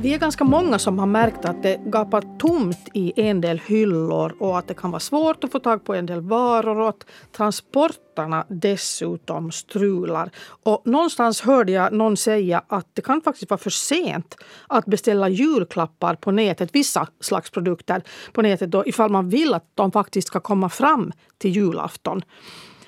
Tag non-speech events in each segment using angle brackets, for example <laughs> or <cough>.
Vi är ganska många som har märkt att det gapar tomt i en del hyllor och att det kan vara svårt att få tag på en del varor och att transporterna dessutom strular. Och någonstans hörde jag någon säga att det kan faktiskt vara för sent att beställa julklappar på nätet, vissa slags produkter på nätet då, ifall man vill att de faktiskt ska komma fram till julafton.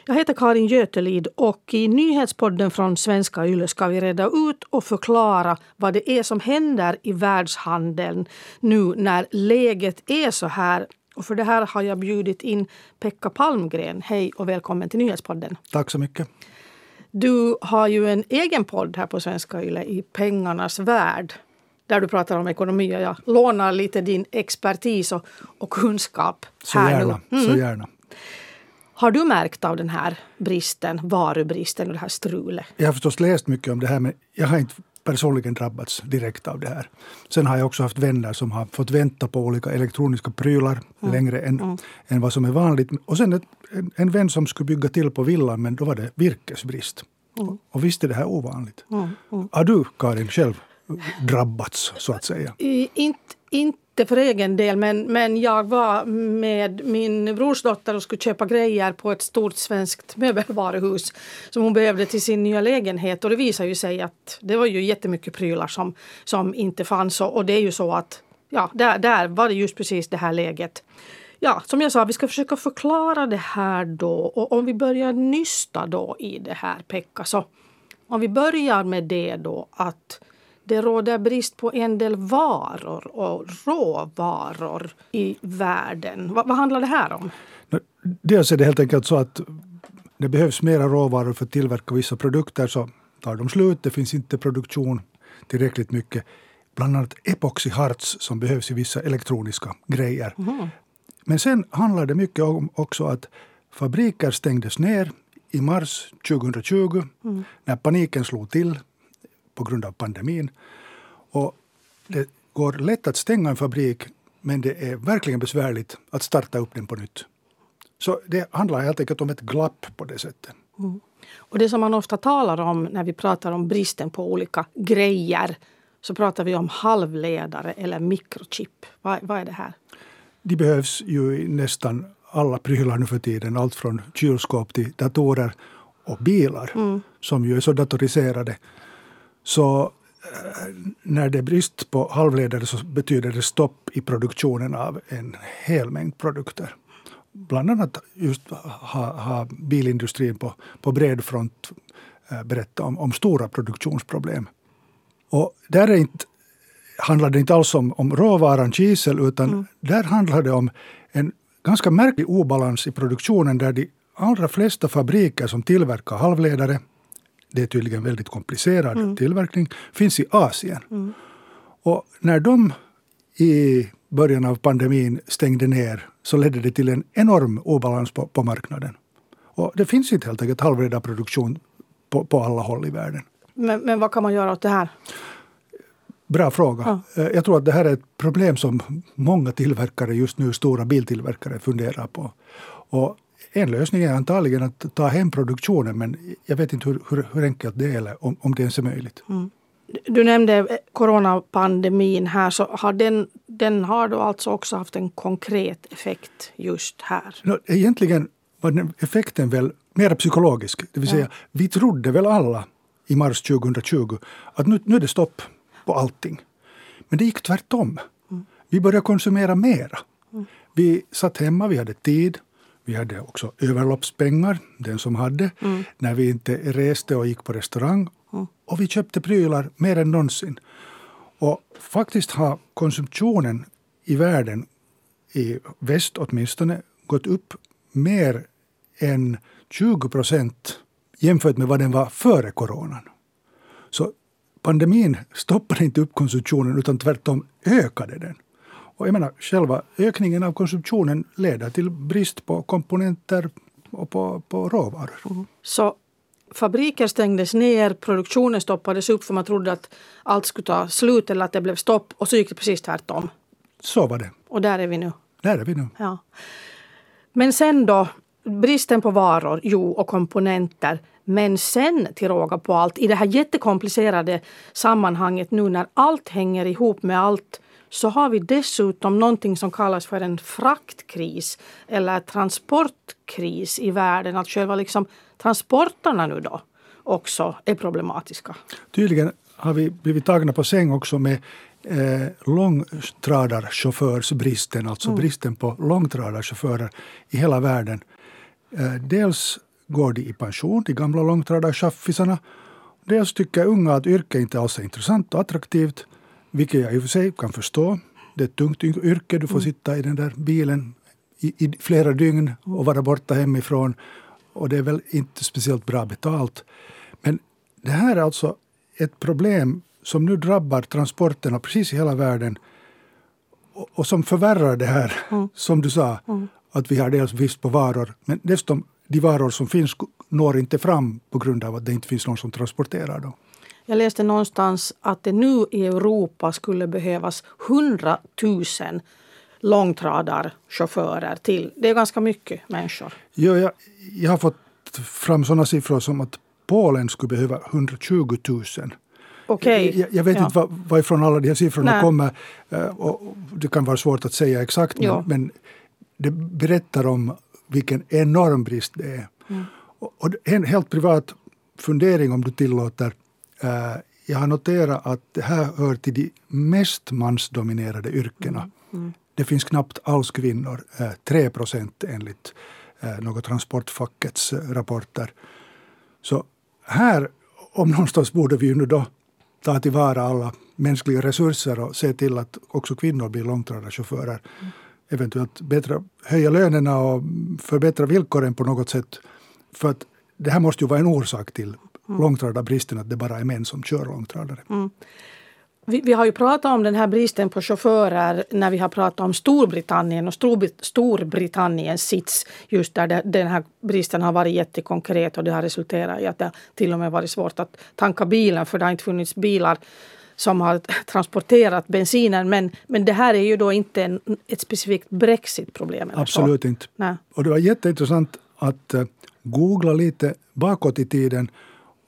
Jag heter Karin Götelid och i nyhetspodden från Svenska Yle ska vi reda ut och förklara vad det är som händer i världshandeln nu när läget är så här. Och för det här har jag bjudit in Pekka Palmgren. Hej och välkommen till nyhetspodden. Tack så mycket. Du har ju en egen podd här på Svenska Yle i pengarnas värld där du pratar om ekonomi. Och jag lånar lite din expertis och, och kunskap. Så här gärna. Nu. Mm. Så gärna. Har du märkt av den här bristen, varubristen och det här strulet? Jag har förstås läst mycket om det här men jag har inte personligen drabbats direkt av det här. Sen har jag också haft vänner som har fått vänta på olika elektroniska prylar mm. längre än, mm. än vad som är vanligt. Och sen ett, en, en vän som skulle bygga till på villan men då var det virkesbrist. Mm. Och visst är det här ovanligt. Mm. Mm. Har du, Karin, själv drabbats så att säga? Inte, inte inte för egen del, men, men jag var med min brorsdotter och skulle köpa grejer på ett stort svenskt möbelvaruhus som hon behövde till sin nya lägenhet. Och det visade ju sig att det var ju jättemycket prylar som, som inte fanns. Och det är ju så att ja, där, där var det just precis det här läget. Ja, som jag sa, vi ska försöka förklara det här då. Och om vi börjar nysta då i det här, Pekka, så om vi börjar med det då att det råder brist på en del varor och råvaror i världen. Vad, vad handlar det här om? Dels är det helt enkelt så att det behövs mera råvaror för att tillverka vissa produkter så tar de slut. Det finns inte produktion tillräckligt mycket. Bland annat epoxyharts som behövs i vissa elektroniska grejer. Mm. Men sen handlar det mycket om också att fabriker stängdes ner i mars 2020 mm. när paniken slog till på grund av pandemin. Och det går lätt att stänga en fabrik men det är verkligen besvärligt att starta upp den på nytt. Så det handlar helt enkelt om ett glapp på det sättet. Mm. Och det som man ofta talar om när vi pratar om bristen på olika grejer så pratar vi om halvledare eller mikrochip. Vad, vad är det här? De behövs ju i nästan alla prylar nu för tiden. Allt från kylskåp till datorer och bilar mm. som ju är så datoriserade så eh, när det är brist på halvledare så betyder det stopp i produktionen av en hel mängd produkter. Bland annat just har ha bilindustrin på, på bred front eh, berättat om, om stora produktionsproblem. Och där är inte, handlar det inte alls om, om råvaran kisel utan mm. där handlar det om en ganska märklig obalans i produktionen där de allra flesta fabriker som tillverkar halvledare det är tydligen väldigt komplicerad mm. tillverkning, finns i Asien. Mm. Och när de i början av pandemin stängde ner så ledde det till en enorm obalans på, på marknaden. Och det finns inte helt enkelt halvledarproduktion på, på alla håll i världen. Men, men vad kan man göra åt det här? Bra fråga. Ja. Eh, jag tror att det här är ett problem som många tillverkare just nu, stora biltillverkare, funderar på. Och en lösning är antagligen att ta hem produktionen men jag vet inte hur, hur, hur enkelt det är eller om, om det ens är möjligt. Mm. Du nämnde coronapandemin här, så har den, den har då alltså också haft en konkret effekt just här? No, egentligen var effekten väl mer psykologisk. Det vill säga, ja. vi trodde väl alla i mars 2020 att nu, nu är det stopp på allting. Men det gick tvärtom. Mm. Vi började konsumera mera. Mm. Vi satt hemma, vi hade tid, vi hade också överloppspengar, den som hade, mm. när vi inte reste och gick på restaurang. Mm. Och vi köpte prylar mer än någonsin. Och faktiskt har konsumtionen i världen, i väst åtminstone, gått upp mer än 20 procent jämfört med vad den var före coronan. Så pandemin stoppade inte upp konsumtionen utan tvärtom ökade den. Och jag menar, själva ökningen av konsumtionen leder till brist på komponenter och på, på råvaror. Mm. Så fabriker stängdes ner, produktionen stoppades upp för man trodde att allt skulle ta slut eller att det blev stopp och så gick det precis tvärtom. Så var det. Och där är vi nu. Där är vi nu. Ja. Men sen då, bristen på varor, jo, och komponenter. Men sen till råga på allt, i det här jättekomplicerade sammanhanget nu när allt hänger ihop med allt så har vi dessutom någonting som kallas för en fraktkris eller transportkris i världen. Att själva liksom transporterna nu då också är problematiska. Tydligen har vi blivit tagna på säng också med eh, långtradarchaufförsbristen, alltså mm. bristen på långtradarchaufförer i hela världen. Eh, dels går de i pension, de gamla långtradarchaffisarna. Dels tycker unga att yrket inte alls är intressant och attraktivt, vilket jag i och för sig kan förstå. Det är ett tungt yrke, du får mm. sitta i den där bilen i, i flera dygn och vara borta hemifrån. Och det är väl inte speciellt bra betalt. Men det här är alltså ett problem som nu drabbar transporterna precis i hela världen och, och som förvärrar det här, mm. som du sa, mm. att vi har dels brist på varor, men dessutom de varor som finns når inte fram på grund av att det inte finns någon som transporterar dem. Jag läste någonstans att det nu i Europa skulle behövas 100 000 långtradarchaufförer till. Det är ganska mycket människor. Ja, jag, jag har fått fram sådana siffror som att Polen skulle behöva 120 000. Okay. Jag, jag, vet ja. inte var, varifrån alla de här siffrorna Nej. kommer. Eh, och det kan vara svårt att säga exakt men, men det berättar om vilken enorm brist det är. Mm. Och en helt privat fundering om du tillåter. Eh, jag har noterat att det här hör till de mest mansdominerade yrkena. Mm. Mm. Det finns knappt alls kvinnor, 3 eh, procent enligt något transportfackets rapporter. Så här om någonstans borde vi ju nu då ta tillvara alla mänskliga resurser och se till att också kvinnor blir långtradarchaufförer. Mm. Eventuellt bättre, höja lönerna och förbättra villkoren på något sätt. För att det här måste ju vara en orsak till mm. långtradarbristen, att det bara är män som kör långtradare. Mm. Vi, vi, har ju pratat om den här bristen på chaufförer när vi har pratat om Storbritannien och Storbritanniens sits just där det, den här bristen har varit jättekonkret och det har resulterat i att det till och med varit svårt att tanka bilen för det har inte funnits bilar som har transporterat bensinen. Men, men det här är ju då inte en, ett specifikt Brexit-problem. Absolut så. inte. Nej. Och det var jätteintressant att uh, googla lite bakåt i tiden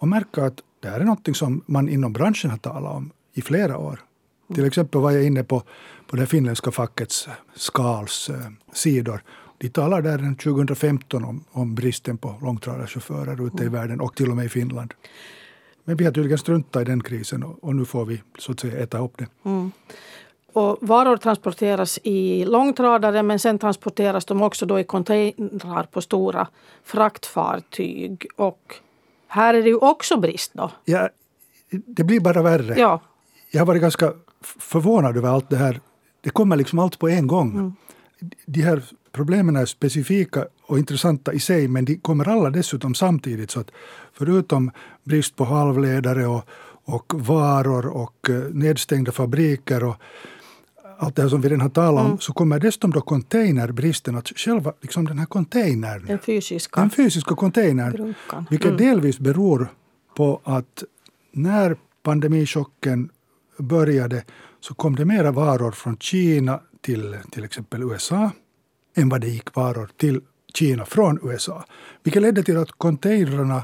och märka att det här är något som man inom branschen har talat om i flera år. Mm. Till exempel var jag inne på, på det finländska fackets Skals eh, sidor. De talar där 2015 om, om bristen på långtradarchaufförer ute mm. i världen och till och med i Finland. Men vi har tydligen struntat i den krisen och, och nu får vi så att säga äta upp den. Mm. Och varor transporteras i långtradare men sen transporteras de också då i containrar på stora fraktfartyg. Och här är det ju också brist då. Ja, det blir bara värre. Ja jag har varit ganska förvånad över allt det här. Det kommer liksom allt på en gång. Mm. De här problemen är specifika och intressanta i sig men de kommer alla dessutom samtidigt. Så att förutom brist på halvledare och, och varor och eh, nedstängda fabriker och allt det här som vi redan har talat om, mm. så kommer dessutom då containerbristen, att själva liksom den här containern, den fysiska, den fysiska containern, Brunkan. vilket mm. delvis beror på att när pandemichocken började så kom det mera varor från Kina till till exempel USA än vad det gick varor till Kina från USA. Vilket ledde till att containrarna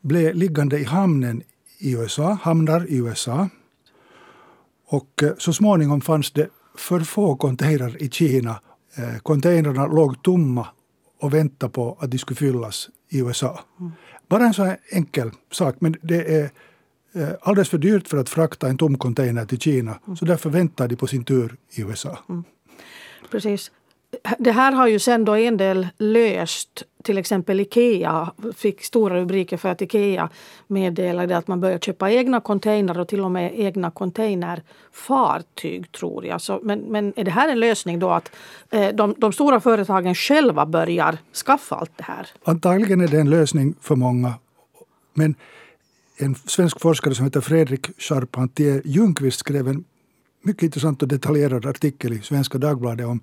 blev liggande i hamnen i USA, hamnar i USA. Och eh, så småningom fanns det för få containrar i Kina. Eh, containrarna låg tomma och väntade på att de skulle fyllas i USA. Mm. Bara en så enkel sak, men det är Eh, alldeles för dyrt för att frakta en tom container till Kina. Mm. Så därför väntar de på sin tur i USA. Mm. Precis. Det här har ju sen då en del löst. Till exempel Ikea fick stora rubriker för att Ikea meddelade att man börjar köpa egna containrar och till och med egna containerfartyg tror jag. Så, men, men är det här en lösning då att eh, de, de stora företagen själva börjar skaffa allt det här? Antagligen är det en lösning för många. Men en svensk forskare som heter Fredrik Charpentier Ljungqvist skrev en mycket intressant och detaljerad artikel i Svenska Dagbladet om,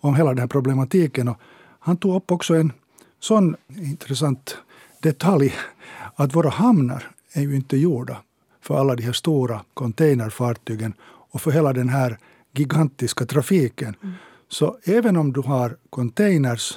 om hela den här problematiken. Och han tog upp också en sån intressant detalj att våra hamnar är ju inte gjorda för alla de här stora containerfartygen och för hela den här gigantiska trafiken. Mm. Så även om du har containers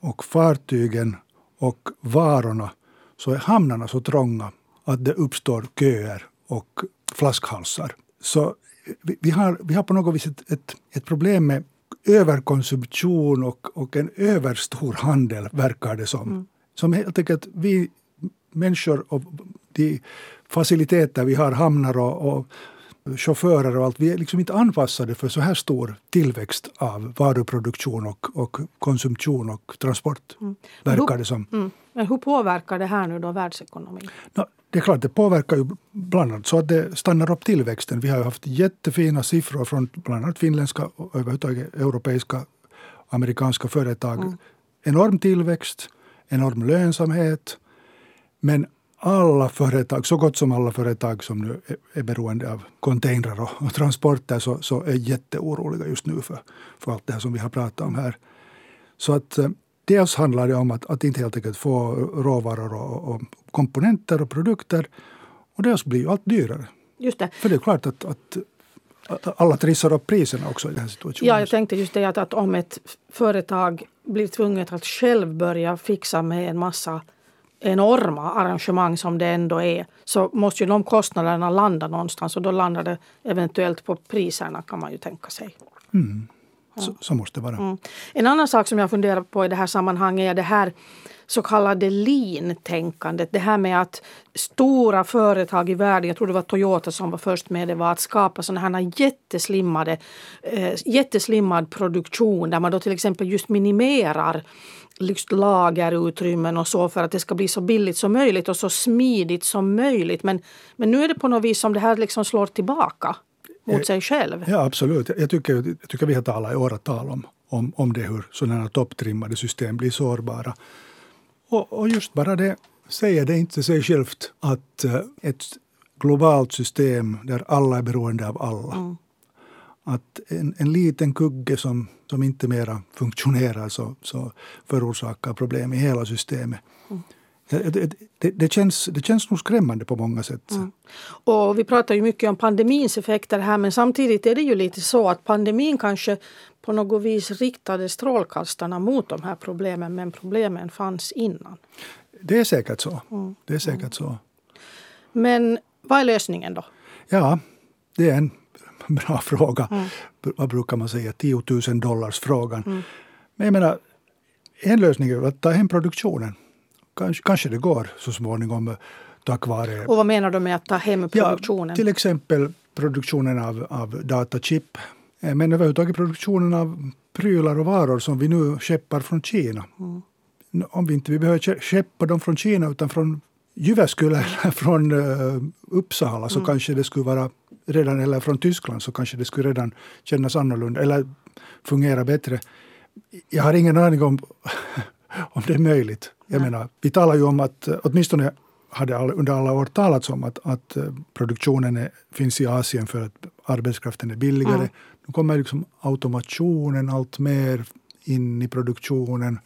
och fartygen och varorna så är hamnarna så trånga att det uppstår köer och flaskhalsar. Så vi, vi har, vi har på något vis ett, ett, ett problem med överkonsumtion och, och en överstor handel, verkar det som. Mm. Som helt enkelt vi människor och de faciliteter vi har, hamnar och, och chaufförer och allt, vi är liksom inte anpassade för så här stor tillväxt av varuproduktion och, och konsumtion och transport, mm. verkar det som. Mm. Men hur påverkar det här nu då världsekonomin? No, det är klart, det påverkar ju bland annat så att det stannar upp tillväxten. Vi har haft jättefina siffror från bland annat finländska och överhuvudtaget europeiska amerikanska företag. Mm. Enorm tillväxt, enorm lönsamhet. Men alla företag, så gott som alla företag som nu är beroende av containrar och, och transporter så, så är jätteoroliga just nu för, för allt det här som vi har pratat om här. Så att eh, dels handlar det om att, att inte helt enkelt få råvaror och, och komponenter och produkter. Och dels blir ju allt dyrare. Just det. För det är klart att, att alla trissar upp priserna också i den här situationen. Ja, jag tänkte just det att, att om ett företag blir tvunget att själv börja fixa med en massa enorma arrangemang som det ändå är så måste ju de kostnaderna landa någonstans och då landar det eventuellt på priserna kan man ju tänka sig. Mm. Så, så, måste det vara. Mm. En annan sak som jag funderar på i det här sammanhanget är det här så kallade lean-tänkandet. Det här med att stora företag i världen, jag tror det var Toyota som var först med det, var att skapa sådana här jätteslimmade, eh, jätteslimmad produktion där man då till exempel just minimerar liksom lagerutrymmen och så för att det ska bli så billigt som möjligt och så smidigt som möjligt. Men, men nu är det på något vis som det här liksom slår tillbaka mot eh, sig själv. Ja, absolut. Jag tycker, jag tycker vi har talat i åratal om, om, om det hur sådana här topptrimmade system blir sårbara. Och, och just bara det säger det inte sig självt att uh, ett globalt system där alla är beroende av alla. Mm. Att en, en liten kugge som, som inte mera funktionerar så, så förorsakar problem i hela systemet. Mm. Det, det, det, känns, det känns nog skrämmande på många sätt. Mm. Och vi pratar ju mycket om pandemins effekter här men samtidigt är det ju lite så att pandemin kanske på något vis riktade strålkastarna mot de här problemen men problemen fanns innan. Det är säkert så. Mm. Det är säkert mm. så. Men vad är lösningen då? Ja, det är en <laughs> bra fråga. Mm. Vad brukar man säga? 10 000 dollars frågan. Mm. Men jag menar, en lösning är att ta hem produktionen kanske, kanske det går så småningom eh, tack vare... Och vad menar du med att ta hem produktionen? Ja, till exempel produktionen av, av datachip. Eh, men överhuvudtaget produktionen av prylar och varor som vi nu skeppar från Kina. Mm. Om vi inte vi behöver skeppa dem från Kina utan från Jyväskylä eller <laughs> från uh, Uppsala så mm. kanske det skulle vara redan, eller från Tyskland så kanske det skulle redan kännas annorlunda eller fungera bättre. Jag har ingen aning om, <laughs> om det är möjligt. Jag menar, vi talar ju om att, åtminstone hade under alla år talats om att, att eh, produktionen är, finns i Asien för att arbetskraften är billigare. Mm. Nu kommer liksom automationen allt mer in i produktionen.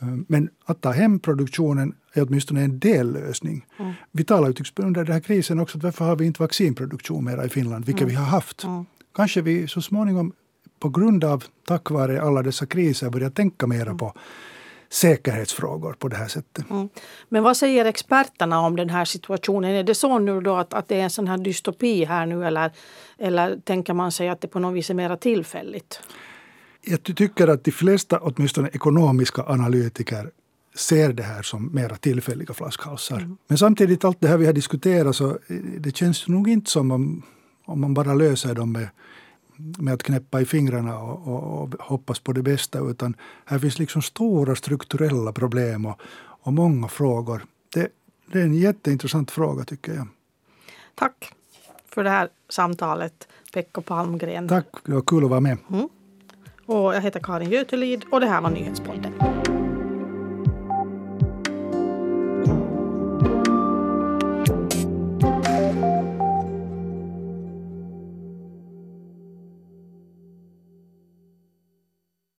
Eh, men att ta hem produktionen är åtminstone en dellösning. Mm. Vi talar ju under den här krisen också att varför har vi inte vaccinproduktion mera i Finland, vilket mm. vi har haft. Mm. Kanske vi så småningom på grund av, tack vare alla dessa kriser, börjar tänka mera på säkerhetsfrågor på det här sättet. Mm. Men vad säger experterna om den här situationen? Är det så nu då att, att det är en sån här dystopi här nu eller, eller tänker man sig att det på något vis är mera tillfälligt? Jag tycker att de flesta, åtminstone ekonomiska analytiker ser det här som mera tillfälliga flaskhalsar. Mm. Men samtidigt, allt det här vi har diskuterat, så det känns nog inte som om, om man bara löser dem med med att knäppa i fingrarna och, och, och, hoppas på det bästa. Utan här finns liksom stora strukturella problem och, och många frågor. Det, det, är en jätteintressant fråga tycker jag. Tack för det här samtalet, Pekka Palmgren. Tack, det var kul att vara med. Mm. Och jag heter Karin Götelid och det här var Nyhetspodden.